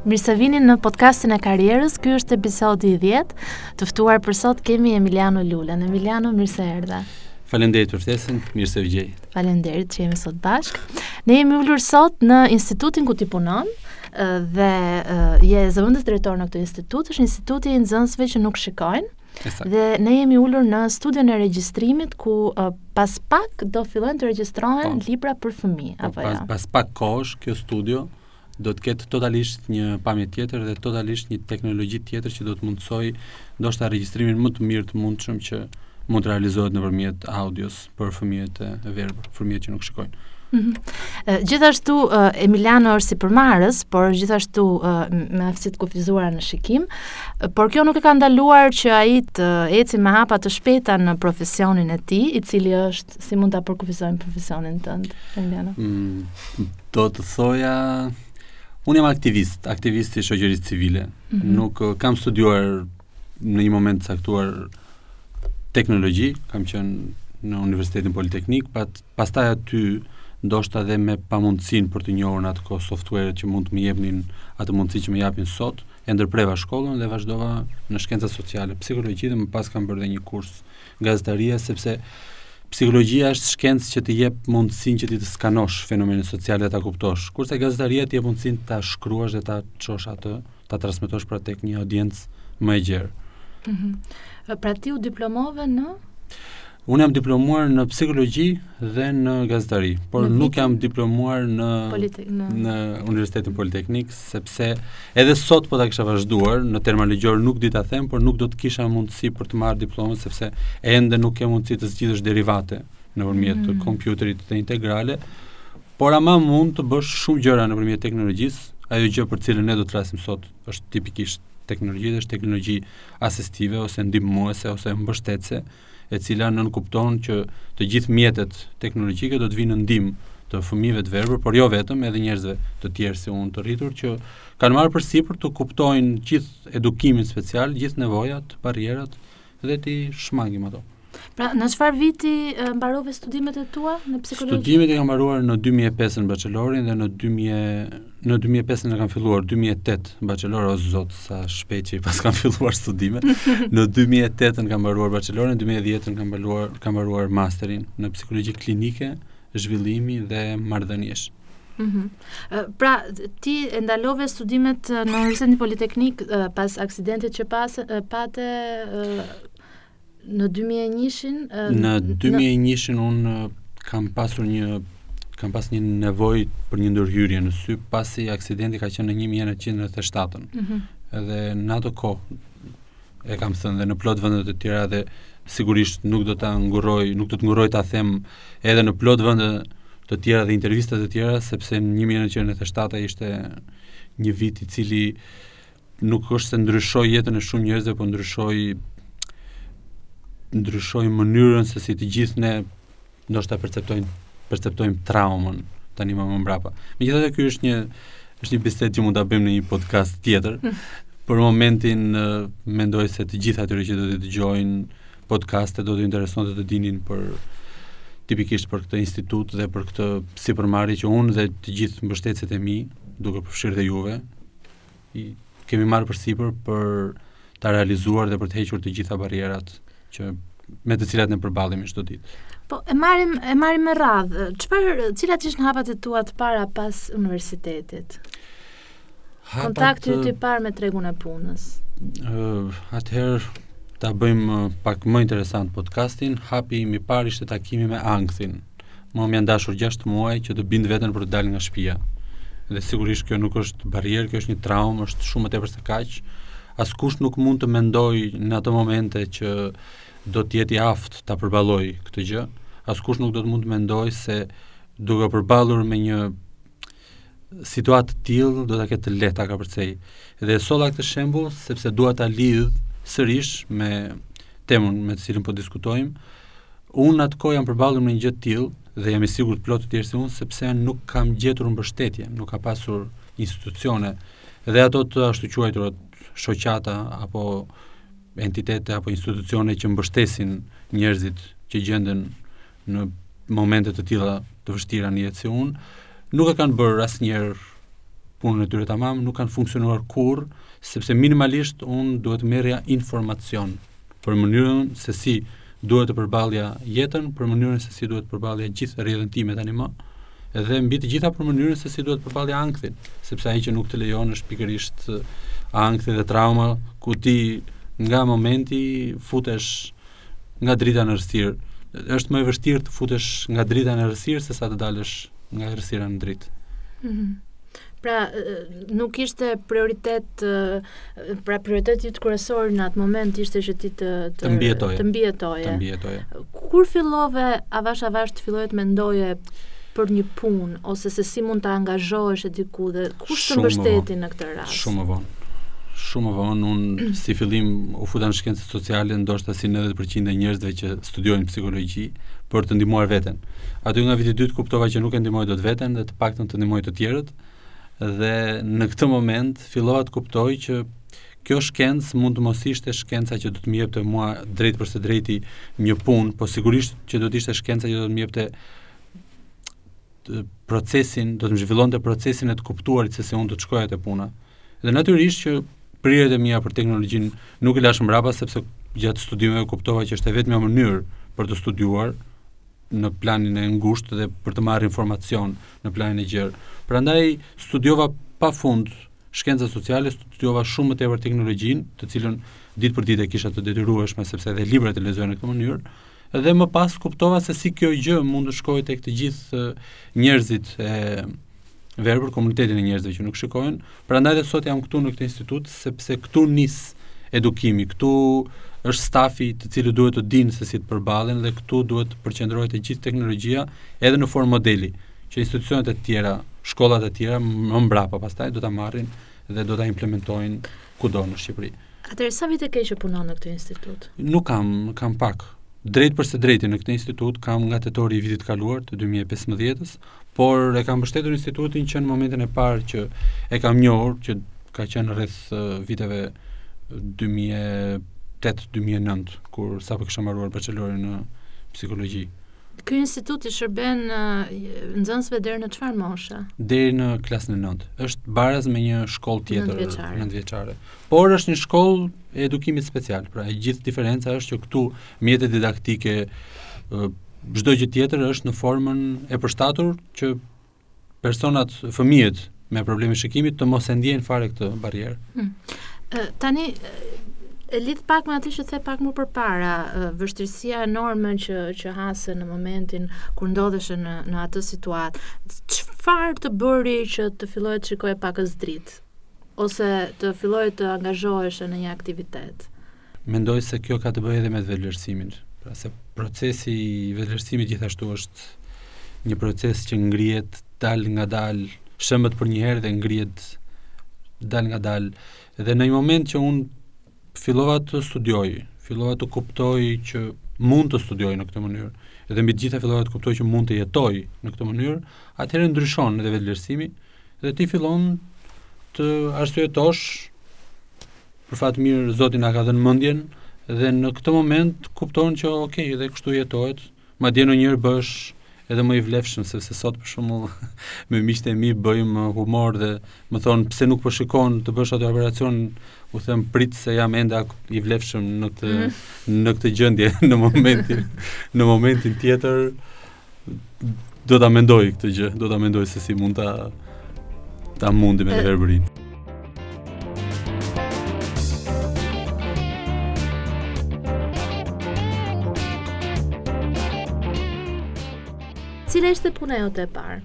Mirë se vini në podcastin e karrierës. Ky është episodi i 10. Të ftuar për sot kemi Emiliano Lulën. Emiliano, mirë se erdhe. Faleminderit për ftesën. Mirë se ju gjej. Faleminderit që jemi sot bashkë. Ne jemi ulur sot në institutin ku ti punon dhe je zëvendësdrejtor në këtë institut, është instituti i nxënësve që nuk shikojnë. Exact. Dhe ne jemi ulur në studion e regjistrimit ku uh, pas pak do fillojnë të regjistrohen po. libra për fëmijë po, apo pas, jo. Pas pak kohësh kjo studio do të ketë totalisht një pamje tjetër dhe totalisht një teknologji tjetër që do të mundësojë ndoshta regjistrimin më të mirë të mundshëm që mund të realizohet nëpërmjet audios. për fëmijët e verbër, fëmijët që nuk shikojnë. Mhm. Gjithashtu Emiliano është sipërmarrës, por gjithashtu me aftësi të kufizuara në shikim, por kjo nuk e ka ndaluar që ai të ecë me hapa të shpejta në profesionin e tij, i cili është si mund ta përkufizojmë profesionin tënd, Emiliano. Mm, do të thoja unë jam aktivist, aktivist i shoqërisë civile. Mm -hmm. Nuk kam studiuar në një moment të caktuar teknologji, kam qenë në Universitetin Politeknik, pat, pastaj aty ndoshta edhe me pamundësinë për të njohur në atë kohë softuerët që mund të më jepnin atë mundësi që më japin sot, e ndërpreva shkollën dhe vazhdova në shkenca sociale, psikologji dhe më pas kam bërë dhe një kurs gazetarie sepse psikologjia është shkencë që të jep mundësinë që ti të skanosh fenomenin social dhe ta kuptosh, kurse gazetaria të jep mundësinë ta shkruash dhe ta çosh atë ta transmetosh pra tek një audiencë më e gjerë. Mm -hmm. Pra ti u diplomove në? Unë jam diplomuar në psikologji dhe në gazetari, por në nuk jam diplomuar në Polite në, në Universitetin Politeknik, sepse edhe sot po ta kisha vazhduar në terma ligjorë nuk di ta them, por nuk do të kisha mundësi për të marrë diplomën sepse ende nuk ke mundësi të zgjidhësh derivate nëpërmjet mm -hmm. kompjuterit dhe integrale. Por ama mund të bësh shumë gjëra nëpërmjet teknologjisë, ajo gjë për të cilën ne do të flasim sot është tipikisht teknologji dhe është teknologji asistive ose ndihmuese ose mbështetëse, e cila nënkupton që të gjithë mjetet teknologjike do të vijnë në ndihmë të fëmijëve të verbër, por jo vetëm, edhe njerëzve të tjerë si unë të rritur që kanë marrë përsipër të kuptojnë gjithë edukimin special, gjithë nevojat, barrierat dhe t'i shmangim ato. Pra, në çfarë viti mbarove studimet e tua në psikologji? Studimet i kam mbaruar në 2005-ën bachelorin dhe në 2000 në 2005-ën kam filluar 2008 bachelor o zot sa shpejt që i paskam filluar studimet. në 2008-ën kam mbaruar bachelorin, në 2010-ën kam mbaruar kam mbaruar masterin në psikologji klinike, zhvillimi dhe marrëdhëniesh. Mhm. Pra, ti e ndalove studimet në Universitetin Politeknik pas aksidentit që pas pate Në dy mijë e njëshin... Në dy mijë e njëshin unë kam pasur një kam pas një nevojë për një ndërhyrje në sy pasi aksidenti ka qenë në 1997-ën. Mm -hmm. Edhe në ato kohë e kam thënë dhe në plot vende të tjera dhe sigurisht nuk do ta nguroj, nuk do të nguroj ta them edhe në plot vende të tjera dhe intervista të tjera sepse në 1997 ishte një vit i cili nuk është se ndryshoi jetën e shumë njerëzve, po ndryshoi ndryshoi mënyrën se si të gjithë ne ndoshta perceptojmë perceptojmë traumën tani më mbrapa. Megjithatë ky është një është një bisedë që mund ta bëjmë në një podcast tjetër. Për momentin mendoj se të gjithë atyre që do të dëgjojnë podcastin do të interesonte të dinin për tipikisht për këtë institut dhe për këtë sipërmarrje që unë dhe të gjithë mbështetësit e mi, duke përfshirë dhe juve, kemi marrë përsipër për ta realizuar dhe për të hequr të gjitha barrierat që me të cilat ne përballemi çdo ditë. Po e marrim e marrim me radhë. Çfarë cilat ishin hapat e tua të para pas universitetit? Hapat, Kontakti yt i parë me tregun e punës. Ëh, uh, atëherë ta bëjmë pak më interesant podcastin. Hapi im i parë ishte takimi me ankthin. Mua më janë dashur 6 muaj që të bind veten për të dalë nga shtëpia. Dhe sigurisht kjo nuk është barrierë, kjo është një traumë, është shumë më tepër se kaq. Askush nuk mund të mendojë në ato momente që do të jetë i aftë ta përballojë këtë gjë. Askush nuk do të mund të mendojë se duke u përballur me një Situatë të tillë do ta ketë të lehtë ta kapërcej. Dhe e solla këtë shembull sepse dua ta lidh sërish me temën me të cilën po diskutojmë. Unë atë kohë jam përballur me një gjë të tillë dhe jam i sigurt plot të tjerë si unë sepse nuk kam gjetur mbështetje, nuk ka pasur institucione dhe ato të ashtuquajtura shoqata apo entitete apo institucione që mbështesin njerëzit që gjenden në momente të tilla të vështira në jetë si unë, nuk e kanë bërë asnjëherë punën e tyre tamam, nuk kanë funksionuar kurrë, sepse minimalisht unë duhet të merrja informacion për mënyrën se si duhet të përballja jetën, për mënyrën se si duhet të përballja gjithë rrjedhën time tani më, dhe mbi të gjitha për mënyrën se si duhet të përballja ankthin, sepse ai që nuk të lejon është pikërisht eh, ankthi dhe trauma ku ti nga momenti futesh nga drita në errësirë, është më e vështirë të futesh nga drita në errësirë sesa të dalësh nga errësira në dritë. Mm -hmm. Pra, nuk ishte prioritet, pra prioriteti kryesor në atë moment ishte që ti të, të, të mbijetoje. Të mbijetoje. Të mbijetoje. Kur fillove, avash avash të filloje të mendoje për një punë, ose se si mund të angazhoheshe diku dhe Kush të mbështeti në këtë rast? Shumë më vonë. Shumë më vonë, unë si fillim u futa në shkencat sociale, ndoshta si 90% e njerëzve që studiojnë psikologji, për të ndihmuar veten. Aty nga viti i dytë kuptova që nuk e ndihmoj dot veten dhe të paktën të ndihmoj të tjerët. Dhe në këtë moment fillova të kuptoj që kjo shkencë mund të mos ishte shkenca që do të më jepte mua drejt për së drejti një punë, po sigurisht që do të ishte shkenca që do të më jepte procesin, do të më zhvillonte procesin e të kuptuarit se si unë do të shkoja te puna. Dhe natyrisht që prirjet e mia për teknologjinë nuk i lashë mbrapa sepse gjatë studimeve kuptova që është e vetmja mënyrë për të studiuar në planin e ngushtë dhe për të marrë informacion në planin e gjerë. Prandaj studiova pafund shkenca sociale, studiova shumë më tepër teknologjinë, të cilën ditë për ditë e kisha të detyrueshme sepse edhe librat i lexoja në këtë mënyrë. Dhe më pas kuptova se si kjo gjë mund të shkojë tek të gjithë njerëzit e verbër komunitetin e njerëzve që nuk shikojnë. Prandaj dhe sot jam këtu në këtë institut sepse këtu nis edukimi, këtu është stafi të cilët duhet të dinë se si të përballen dhe këtu duhet të përqendrohet e gjithë teknologjia edhe në formë modeli, që institucionet e tjera, shkollat e tjera më mbrapa pastaj do ta marrin dhe do ta implementojnë kudo në Shqipëri. Atëherë sa vite ke që punon në këtë institut? Nuk kam, kam pak. Drejt për së drejti në këtë institut kam nga tetori i vitit të kaluar të 2015-ës, por e kam mbështetur institutin që në momentin e parë që e kam njohur që ka qenë rreth viteve 2008-2009 kur sapo kisha mbaruar bachelorin në psikologji. Ky institut i shërben nxënësve deri në çfarë moshe? Deri në klasën e 9. Është baraz me një shkollë tjetër 9 vjeçare. Por është një shkollë e edukimit special. Pra e gjithë diferenca është që këtu mjetet didaktike çdo gjë tjetër është në formën e përshtatur që personat, fëmijët me probleme shikimi të mos e ndjejnë fare këtë barrierë. Hmm. Tani e lidh pak me atë që the pak më përpara, vështirësia enorme që që hase në momentin kur ndodheshe në në atë situatë. Çfarë të bëri që të filloje të shikoje pakëz dritë ose të filloje të angazhoheshe në një aktivitet? Mendoj se kjo ka të bëjë edhe me vetëvlerësimin, pra se procesi i vetëvlerësimit gjithashtu është një proces që ngrihet dalngadal, shembet përnjëherë dhe ngrihet dalngadal. Dhe në një moment që unë fillova të studioj, fillova të kuptoj që mund të studioj në këtë mënyrë, dhe mbi të gjitha fillova të kuptoj që mund të jetoj në këtë mënyrë, atëherë ndryshon edhe vetëvlerësimi dhe ti fillon të arsyetosh Për fat mirë Zoti na ka dhënë mendjen dhe në këtë moment kupton që ok, dhe kështu jetohet. Madje në një farë bëhesh edhe më i vlefshëm sepse sot për shembull me miqtë e mi bëjmë uh, humor dhe më thonë pse nuk po shikon të bësh atë operacion u them prit se jam ende i vlefshëm në këtë mm. në këtë gjendje në momentin në momentin tjetër do ta mendoj këtë gjë, do ta mendoj se si mund ta ta mundim verbërinë. Cila ishte puna jote e parë?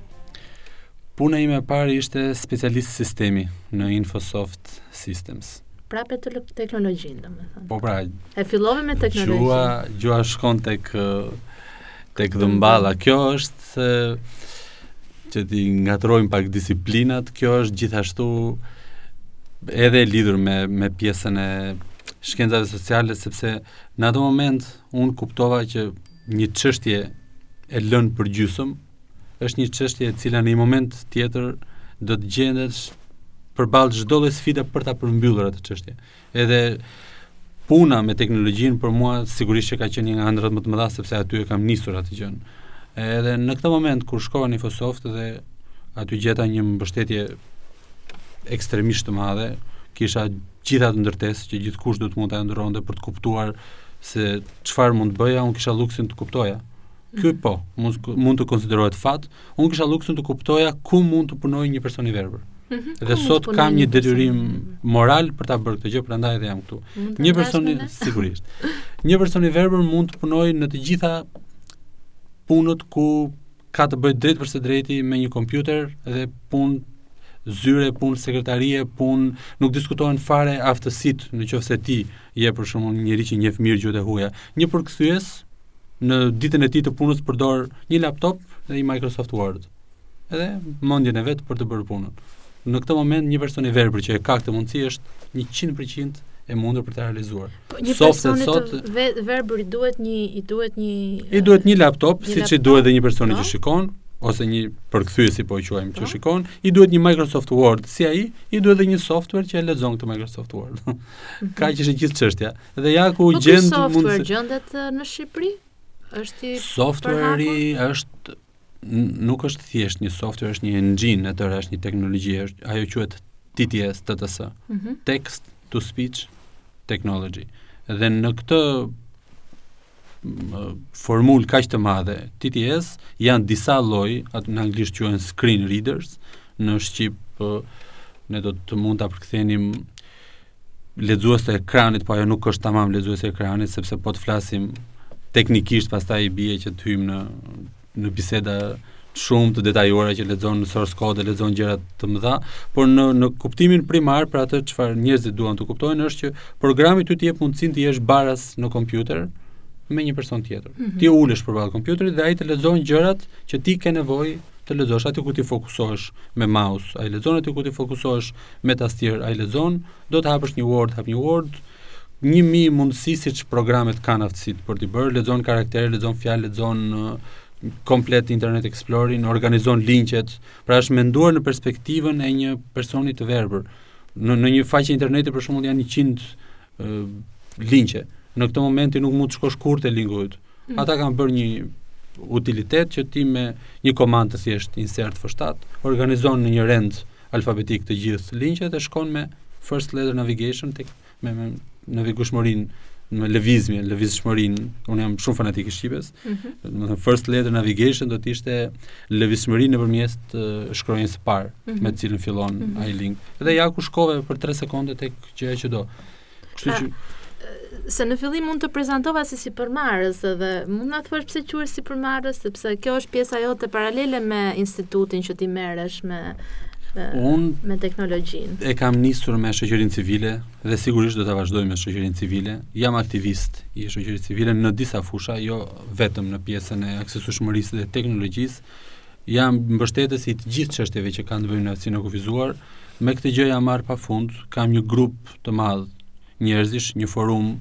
Puna ime e parë ishte specialist sistemi në Infosoft Systems. Prapë te teknologjia, domethënë. Po pra. E fillove me teknologjinë. Gjuha, gjuha shkon tek Tek dhëmballa, kjo është që t'i ngatërrojmë pak disiplinat, kjo është gjithashtu edhe e lidhur me me pjesën e shkencave sociale sepse në atë moment unë kuptova që një çështje e lënë për gjysëm është një çështje e cila në një moment tjetër do të gjendesh përballë çdo lloj sfide për ta përmbyllur atë çështje. Edhe puna me teknologjinë për mua sigurisht që ka qenë një nga ëndrrat më të mëdha sepse aty e kam nisur atë gjënë. Edhe në këtë moment kur shkova në Infosoft dhe aty gjeta një mbështetje ekstremisht të madhe, kisha gjithë atë ndërtesë që gjithkush do të mund ta ëndërronte për të kuptuar se çfarë mund të bëja, unë kisha luksin të kuptoja. Kjo po, mund mund të konsiderohet fat, ë Unë kisha luksin të kuptoja ku mund të punojë një person i verbër. Mm -hmm. Dhe sot kam një detyrim moral për ta bërë këtë gjë, prandaj edhe jam këtu. Një person, sigurisht. Një person i verbër mund të punojë në të gjitha punët ku ka të bëjë drejtpërsëdrejti me një kompjuter dhe punë zyre, punë sekretarie, punë nuk diskutohen fare aftësitë në qoftë se ti je për shembull një njeri që njeh mirë gjuhët e huaja. Një përkthyes Në ditën e tij të punës përdor një laptop dhe një Microsoft Word. Edhe mendjen e vet për të bërë punën. Në këtë moment një person i verbër që e ka këtë mundësi është 100% e mundur për ta realizuar. Po, një person sot ve, verbër i duhet një i duhet një i duhet një laptop, siç i duhet edhe një personi që po. shikon ose një përkthyesi po e quajmë që po. shikon, i duhet një Microsoft Word si ai, i duhet edhe një software që e lexon këtë Microsoft Word. Kaq është gjithë çështja. Dhe ja ku po gjendet, mund të, software gjendet në Shqipëri? Është, ky software është nuk është thjesht një software, është një engine e tërë, është një teknologji, është ajo quhet TTS, TTS. Mm -hmm. Text to speech technology. Dhe në këtë formulë kaq të madhe, TTS janë disa lloje, ato në anglisht quhen screen readers, në shqip ne do të mund ta përkthenim lexues të ekranit, po ajo nuk është tamam lexues të ekranit, sepse po të flasim teknikisht, pastaj i bie që të hyjmë në në biseda shumë të detajuara që lexon në source code dhe lexon gjëra të mëdha, por në në kuptimin primar për atë çfarë njerëzit duan të kuptojnë është që programi ty të jep mundësinë të jesh baras në kompjuter me një person tjetër. Mm -hmm. Ti ulesh përballë kompjuterit dhe ai të lexon gjërat që ti ke nevojë të lexosh aty ku ti fokusohesh me mouse, ai lexon aty ku ti fokusohesh me tastierë ai lexon, do të hapësh një Word, hap një Word, një mijë mundësi siç programet kanë aftësitë për t'i bërë, lexon karaktere, lexon fjalë, lexon komplet Internet Explorin, organizon linqet, pra është menduar në perspektivën e një personi të verbër. Në, në një faqe interneti për shembull janë 100 linqe. Në këtë moment ti nuk mund të shkosh kurrë te linku yt. Mm. Ata kanë bërë një utilitet që ti me një komandë të thjeshtë insert f7 organizon në një rend alfabetik të gjithë linqet e shkon me first letter navigation tek me, me navigueshmërinë me lëvizje, lëvizshmërinë. Unë jam shumë fanatik i shqipes. Mm -hmm. Do të thënë first letter navigation do të ishte lëvizshmërinë nëpërmjet shkronjës së parë mm -hmm. me të cilën fillon mm -hmm. ai link. Dhe ja ku shkove për 3 sekonda tek Gjëja që do. Kështu që se në fillim unë të prezantova si sipërmarrës dhe mund na thuash pse quhesh sipërmarrës sepse kjo është pjesa jote paralele me institutin që ti merresh me un me teknologjinë. E kam nisur me shoqërinë civile dhe sigurisht do ta vazhdoj me shoqërinë civile. Jam aktivist i shoqërisë civile në disa fusha, jo vetëm në pjesën e aksesueshmërisë dhe teknologjisë, Jam mbështetës i të gjitha çështjeve që kanë të bëjnë me aftësinë e kufizuar. Me këtë gjë jam marrë pa fund, kam një grup të madh njerëzish, një forum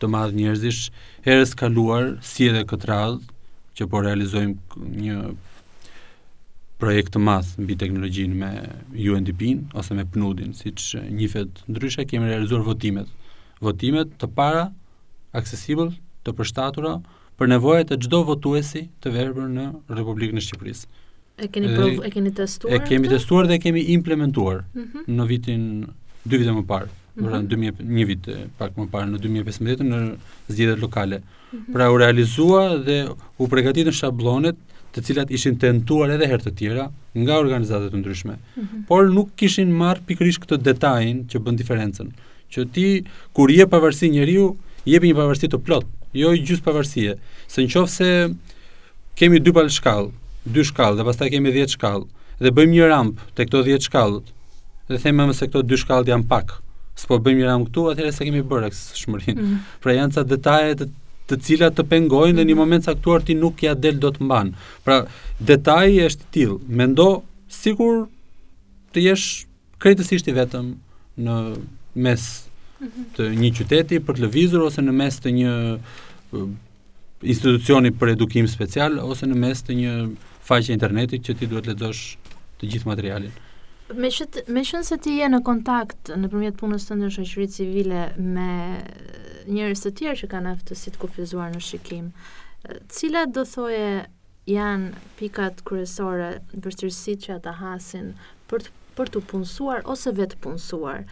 të madh njerëzish, herës kaluar, si edhe këtë radhë, që po realizojmë një projekt të madh mbi teknologjinë me UNDP-n ose me PNUD-in, siç njihet ndryshe, kemi realizuar votimet. Votimet të para accessible, të përshtatura, për nevojat e çdo votuesi të verbër në Republikën e Shqipërisë. E keni prov, e keni testuar? E kemi testuar dhe e kemi implementuar mm -hmm. në vitin dy vite më parë, mm -hmm. 2000 një vit pak më parë në 2015 në zgjedhjet lokale. Mm -hmm. Pra u realizua dhe u përgatitën shabllonet të cilat ishin tentuar edhe herë të tjera nga organizata të ndryshme, mm -hmm. por nuk kishin marrë pikërisht këtë detajin që bën diferencën. Që ti kur i jep pavarësi njeriut, jepi një pavarësi të plotë, jo një gjysmë pavarësie. Se në qoftë se kemi dy palë shkallë, dy shkallë dhe pastaj kemi 10 shkallë dhe bëjmë një rampë te këto 10 shkallët. Dhe themi më se këto dy shkallët janë pak. S'po bëjmë një rampë këtu, atëherë s'e kemi bërë aksesueshmërinë. Mm -hmm. Pra janë ca detaje të cilat të pengojnë dhe një mhm. moment caktuar ti nuk ia del dot mbanë. Pra detaji është i tillë, mendo sikur të jesh krejtësisht i vetëm në mes mhm. të një qyteti për të lëvizur ose në mes të një institucioni për edukim special ose në mes të një faqe interneti që ti duhet të lexosh të gjithë materialin. Meqë meqenëse ti je në kontakt nëpërmjet punës tënde në shoqëri civile me njerëz të tjerë që kanë aftësi të kufizuara në shikim, cilat do thoje janë pikat kryesore, vështirësitë që ata hasin për të për t'u punësuar ose vetëpunësuar.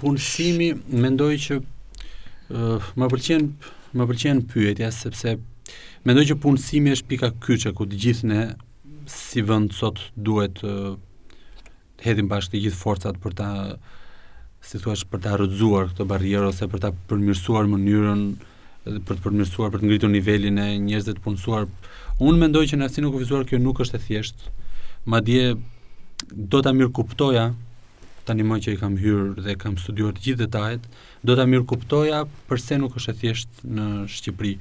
Punësimi mendoj që uh, më pëlqen më pëlqen pyetja sepse mendoj që punësimi është pika kyçe ku të gjithë ne si vend sot duhet uh, të hedhim bashkë të gjithë forcat për ta si thuash për ta rrëzuar këtë barrierë ose për ta përmirësuar mënyrën dhe për të përmirësuar për të ngritur nivelin e njerëzve të punësuar. Unë mendoj që në aftësinë e kufizuar kjo nuk është e thjeshtë. Madje do ta mirëkuptoja tanimë që i kam hyrë dhe kam studiuar të gjithë detajet, Do ta mirëkuptoja përse nuk është e thjeshtë në Shqipëri.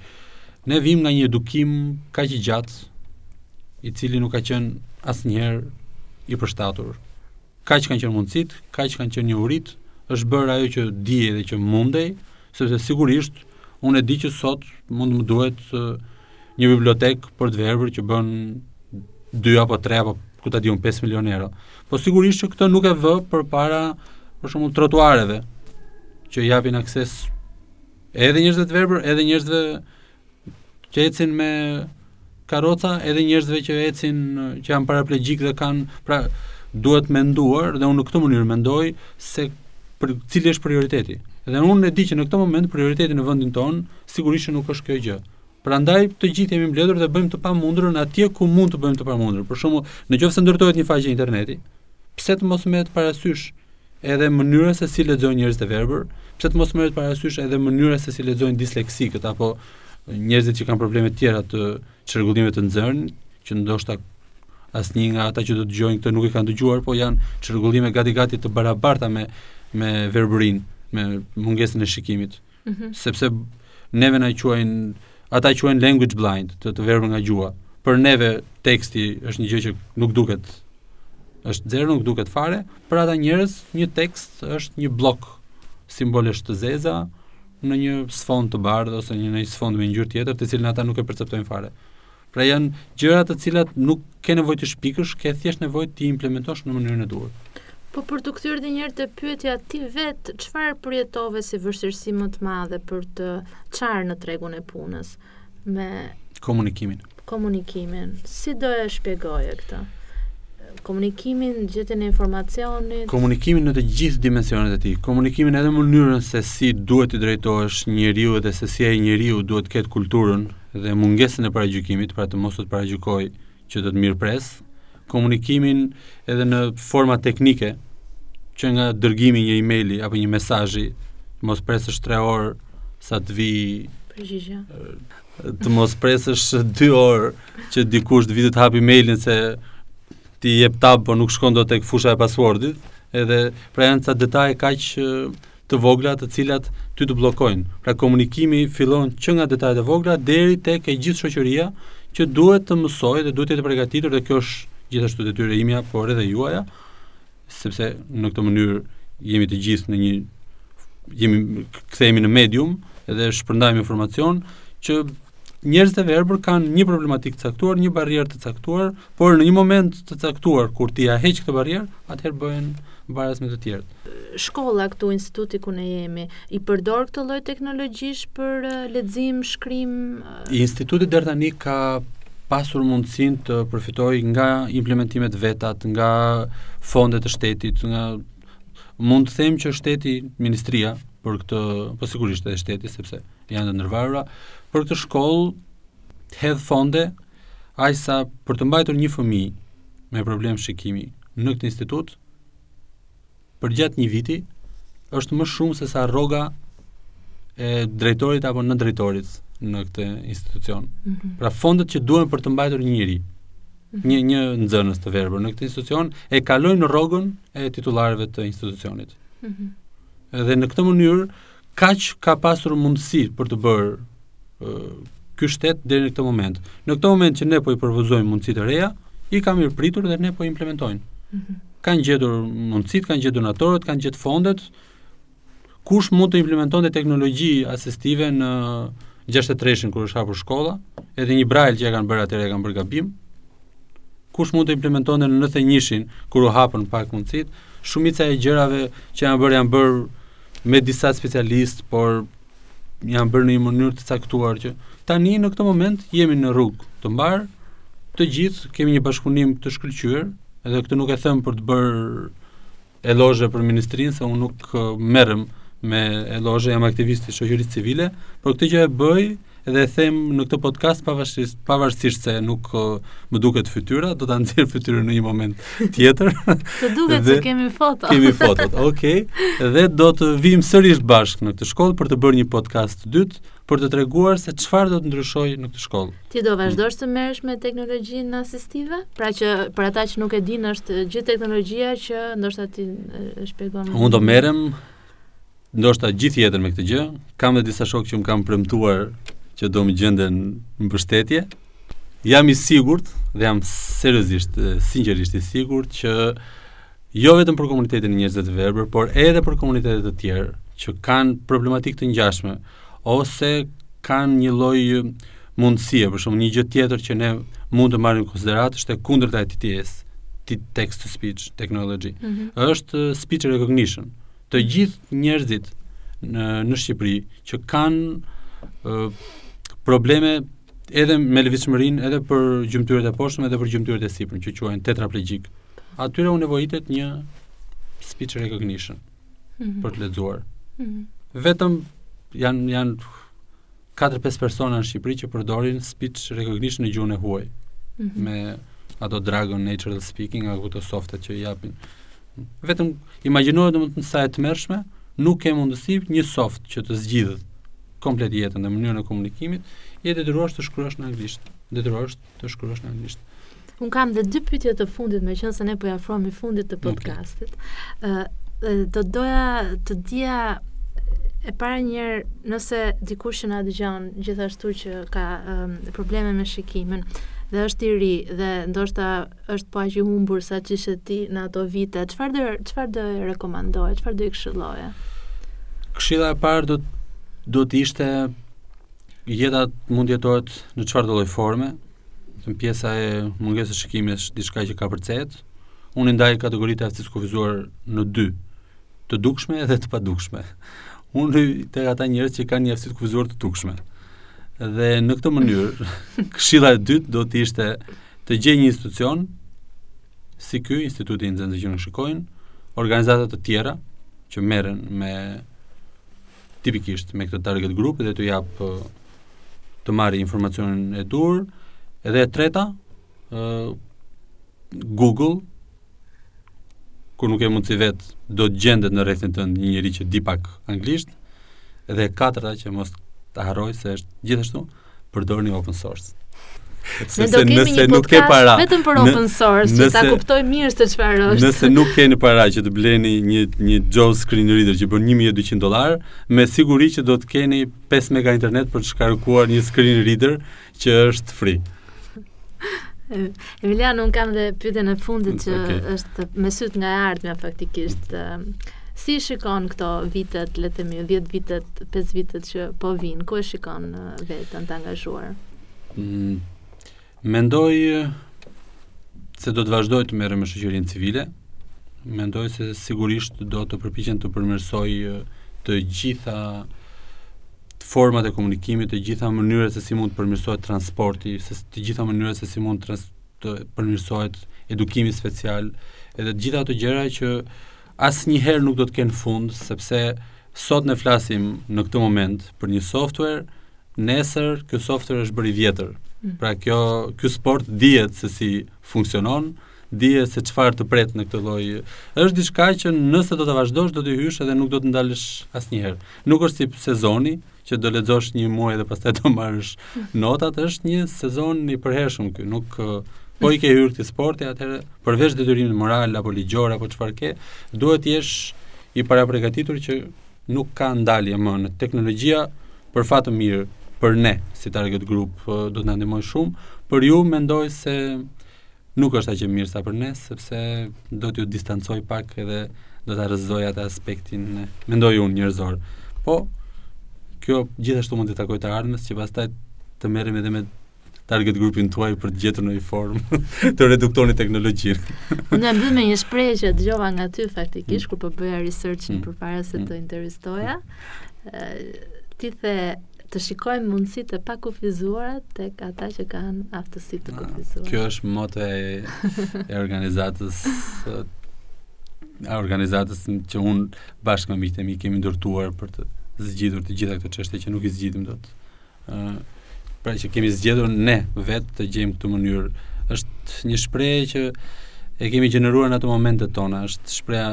Ne vijmë nga një edukim kaq i gjatë, i cili nuk ka qenë asnjëherë i përshtatur. Kaq kanë qenë mundësitë, kaq kanë qenë njohuritë, është bërë ajo që dihej dhe që mundej, sepse sigurisht unë e di që sot mund të më duhet Një bibliotekë për të verbër që bën 2 apo 3 apo ku ta di unë 5 milionë euro. Po sigurisht që këtë nuk e vë përpara për shembull trotuareve që japin akses edhe njerëzve të verbër, edhe njerëzve që ecin me karroca, edhe njerëzve që ecin që janë paraplegjikë dhe kanë pra duhet menduar dhe unë në këtë mënyrë mendoj se për cili është prioriteti. Dhe unë e di që në këtë moment prioriteti në vendin tonë sigurisht që nuk është kjo gjë. Prandaj të gjithë jemi mbledhur dhe bëjmë të pamundurën atje ku mund të bëjmë të pamundurën. Për shembull, në qoftë se ndërtohet një faqe interneti, pse të mos merret parasysh edhe mënyra se si lexojnë njerëzit e verbër, pse të mos merret parasysh edhe mënyra se si lexojnë disleksikët apo njerëzit që kanë probleme të tjera të çrregullimeve të të nxënit, që ndoshta asnjë nga ata që do të dëgjojnë këtë nuk e kanë dëgjuar, po janë çrregullime gati-gati të barabarta me me verbërinë, me mungesën e shikimit. Mm -hmm. Sepse neve na quajnë ata quhen language blind, të të verbër nga gjuha. Për neve teksti është një gjë që nuk duket është zero, nuk duket fare. Për ata njerëz, një tekst është një bllok simbolesh të zeza në një sfond të bardhë ose një në një sfond me ngjyrë tjetër, të cilin ata nuk e perceptojnë fare. Pra janë gjëra të cilat nuk ke nevojë të shpikësh, ke thjesht nevojë t'i implementosh në mënyrën e duhur. Po për t'u kthyer edhe një herë te pyetja ti vetë çfarë përjetove si vështirësi më të madhe për të çarë në tregun e punës me komunikimin. Komunikimin. Si do e shpjegoje këtë? Komunikimin, gjetjen e informacionit. Komunikimin në të gjithë dimensionet e tij. Komunikimin edhe mënyrën se si duhet të drejtohesh njeriu dhe se si ai njeriu duhet të ketë kulturën dhe mungesën e paragjykimit, pra të mos të paragjykojë që do të mirëpresë komunikimin edhe në forma teknike, që nga dërgimi një emaili apo një mesazhi, të mos presësh 3 orë sa të vijë përgjigje. Të mos presësh 2 orë që dikush të vijë të hapë emailin se ti jep tab, po nuk shkon dot tek fusha e passwordit, edhe pra janë ca detaje kaq të vogla të cilat ty të bllokojnë. Pra komunikimi fillon që nga detajet e vogla deri tek e gjithë shoqëria që duhet të mësojë dhe duhet të jetë e përgatitur dhe kjo është gjithashtu detyrë e imja, por edhe juaja, sepse në këtë mënyrë jemi të gjithë në një jemi kthehemi në medium dhe shpërndajmë informacion që njerëzit e verbër kanë një problematikë të caktuar, një barrierë të caktuar, Por në një moment të caktuar kur ti ia heq këtë barrierë, atëherë bëhen baraz me të tjerët. Shkolla këtu instituti ku ne jemi i përdor këto lloj teknologjish për lexim, shkrim. Instituti deri tani ka pasur mundësinë të përfitojë nga implementimet e veta, nga fondet e shtetit, nga mund të them që shteti, ministria për këtë, po sigurisht edhe shteti sepse janë të ndërvarura, për këtë shkollë të hedh fonde aq sa për të mbajtur një fëmijë me problem shikimi në këtë institut përgjatë një viti është më shumë sesa rroga e drejtorit apo nëndrejtorit në këtë institucion. Mm -hmm. Pra fondet që duhen për të mbajtur një njeri, mhm. një një nxënës të verbër në këtë institucion e kalojnë rrogën e titullarëve të institucionit. Mm -hmm. Dhe në këtë mënyrë kaq ka pasur mundësi për të bërë ky shtet deri në këtë moment. Në këtë moment që ne po i propozojmë mundësi të reja, i ka mirëpritur dhe ne po i implementojmë. Mm -hmm. Kanë gjetur mundësitë, kanë gjetur donatorët, kanë gjetur fondet. Kush mund të implementonte teknologji asistive në 63-shin kur është hapur shkolla, edhe një braille që e kanë bërë atëherë e kanë bërë gabim. Kush mund të implementonte në 91-shin kur u hapën pak mundësitë? Shumica e gjërave që janë bërë janë bërë me disa specialistë, por janë bërë në një mënyrë të caktuar që tani në këtë moment jemi në rrugë të mbarë, të gjithë kemi një bashkëpunim të shkëlqyer, edhe këtë nuk e them për të bërë elozhe për ministrinë se unë nuk merrem me elozhe, jam aktivist i shoqërisë civile, por këtë gjë e bëj dhe them në këtë podcast pavarësisht pavarësisht se nuk më duket fytyra, do ta nxjerr fytyrën në një moment tjetër. Të duket dhe, se kemi foto. Kemi foto. Okej. Okay. Dhe do të vijmë sërish bashkë në këtë shkollë për të bërë një podcast të dytë për të treguar se çfarë do të ndryshojë në këtë shkollë. Ti do vazhdosh të merresh me teknologjinë asistive? Pra që për ata që nuk e dinë është gjithë teknologjia që ndoshta ti e shpjegon. Unë do merrem ndoshta gjithë jetën me këtë gjë. Kam dhe disa shokë që më kanë premtuar që do më gjenden mbështetje. Jam i sigurt dhe jam seriozisht, sinqerisht i sigurt që jo vetëm për komunitetin e njerëzve të verbër, por edhe për komunitete të tjerë që kanë problematikë të ngjashme ose kanë një lloj mundësie, për shembull, një gjë tjetër që ne mund të marrim në konsideratë është e kundërta e TTS, text to speech technology. Mm -hmm. Është speech recognition. Të gjithë njerëzit në në Shqipëri që kanë probleme edhe me lëvizshmërinë, edhe për gjymtyrët e poshtme, edhe për gjymtyrët e sipërme, që quhen tetraplegjikë. Atyre u nevojitet një speech recognition mm -hmm. për të lexuar. Mm -hmm. Vetëm janë janë Katër-pesë persona në Shqipëri që përdorin speech recognition në gjuhën e huaj. Mm -hmm. Me ato Dragon Natural Speaking, apo këto softet që i japin. Vetëm imagjinoje domethënë sa e tmerrshme, nuk ke mundësi një soft që të zgjidh komplet jetën dhe mënyrën e komunikimit, je detyruar të shkruash në anglisht. Detyruar të shkruash në anglisht. Unë kam dhe dy pyetje të fundit, meqenëse ne po i afrohemi fundit të podcastit. Ë okay. uh, do doja të dija e para një herë nëse dikush që na dëgjon gjithashtu që ka um, probleme me shikimin dhe është i ri dhe ndoshta është po aq i humbur sa ç'ishe ti në ato vite, çfarë do çfarë do rekomandoje, çfarë do i këshilloje? Këshilla e parë do do të ishte Jeta mund të jetohet në çfarëdolloj forme. Pjesa e mungesës së shikimit është diçka që kapërcehet. Unë i ndaj kategoritë e aftësisë kufizuar në dy, të dukshme dhe të padukshme. Unë hyj te ata njerëz që kanë një aftësi të kufizuar të dukshme. Dhe në këtë mënyrë, këshilla e dytë do të ishte të gjejë një institucion si ky instituti i nxënësve që nuk shikojnë, organizata të tjera që merren me tipikisht me këtë target group dhe të jap të marrë informacionin e duhur. Edhe e treta, uh, Google kur nuk ke mundësi vetë do të gjendet në rrethin tënd një njeri që di pak anglisht dhe e katërta që mos ta harroj se është gjithashtu përdorni open source. Ne do kemi nëse nuk ke para, vetëm për open source, nëse, ta kuptojmë mirë se çfarë është. Nëse nuk keni para që të bleni një një JAWS Screen Reader që bën 1200 dollar, me siguri që do të keni 5 mega internet për të shkarkuar një Screen Reader që është free. Emilian, unë kam dhe pyetjen e fundit që okay. është me syt nga e ardhmja faktikisht. Ehm, si i shikon këto vitet, le të themi 10 vitet, 5 vitet që po vijnë? Ku e shikon veten të angazhuar? Mm, mendoj se do të vazhdoj të merrem me shoqërinë civile. Mendoj se sigurisht do të përpiqem të përmirësoj të gjitha format e komunikimit, të gjitha mënyrat se si mund të përmirësohet transporti, të gjitha mënyrat se si mund të, të përmirësohet edukimi special, edhe të gjitha ato gjëra që asnjëherë nuk do të kenë fund, sepse sot ne flasim në këtë moment për një software, nesër ky software është bërë i vjetër. Mm. Pra kjo ky sport dihet se si funksionon, dije se çfarë të pret në këtë lojë. Është diçka që nëse do të vazhdosh do të hysh edhe nuk do të ndalësh asnjëherë. Nuk është si sezoni që do lexosh një muaj dhe pastaj do marrësh notat, është një sezon i përhershëm ky, në qoftë se i ke hyrë këtij sporti, atëherë përveç detyrimit moral apo ligjor apo çfarë ke, duhet të jesh i parapërgatitur që nuk ka ndalje më. Teknologjia për fat të mirë për ne si target group do të na ndihmojë shumë, për ju mendoj se Nuk është aq e mirë sa për ne, sepse do t'ju distancojë pak edhe do ta rrëzojë atë aspektin, mendoj unë njerëzor. Po kjo gjithashtu mund t'i takojë të ardhmes që pastaj të merrem edhe me target grupin tuaj për të gjetur ndonjë formë të reduktoni teknologjinë. Unë e mbyll me një shprehje që dëgjova nga ty faktikisht mm. kur po bëja researchin mm. përpara se të mm. intervistoja. Mm. Ti the të shikojmë mundësitë e pakufizuara tek ata që kanë aftësi të kufizuara. Kjo është moto e, e organizatës e organizatës që unë bashkë me miqtë e mi kemi ndërtuar për të zgjidhur të gjitha këto çështje që nuk i zgjidhim dot. ë Pra që kemi zgjedhur ne vetë të gjejmë këtë mënyrë. Është një shprehje që e kemi gjeneruar në ato momente tona, është shprehja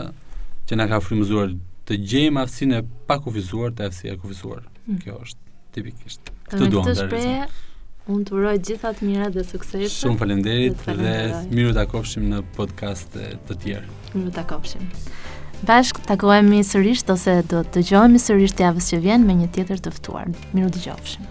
që na ka frymëzuar të gjejmë aftësinë e pakufizuar te aftësia e kufizuar. Hmm. Kjo është tipikisht. Këtë dua të shpreh. Unë të uroj gjithë të mirat dhe suksese. Shumë faleminderit dhe, dhe mirë u takofshim në podcaste të tjerë. Mirë u takofshim. Bashkë takohemi sërish ose do të dëgjohemi sërisht javës që vjen me një tjetër të ftuar. Mirë u dëgjofshim.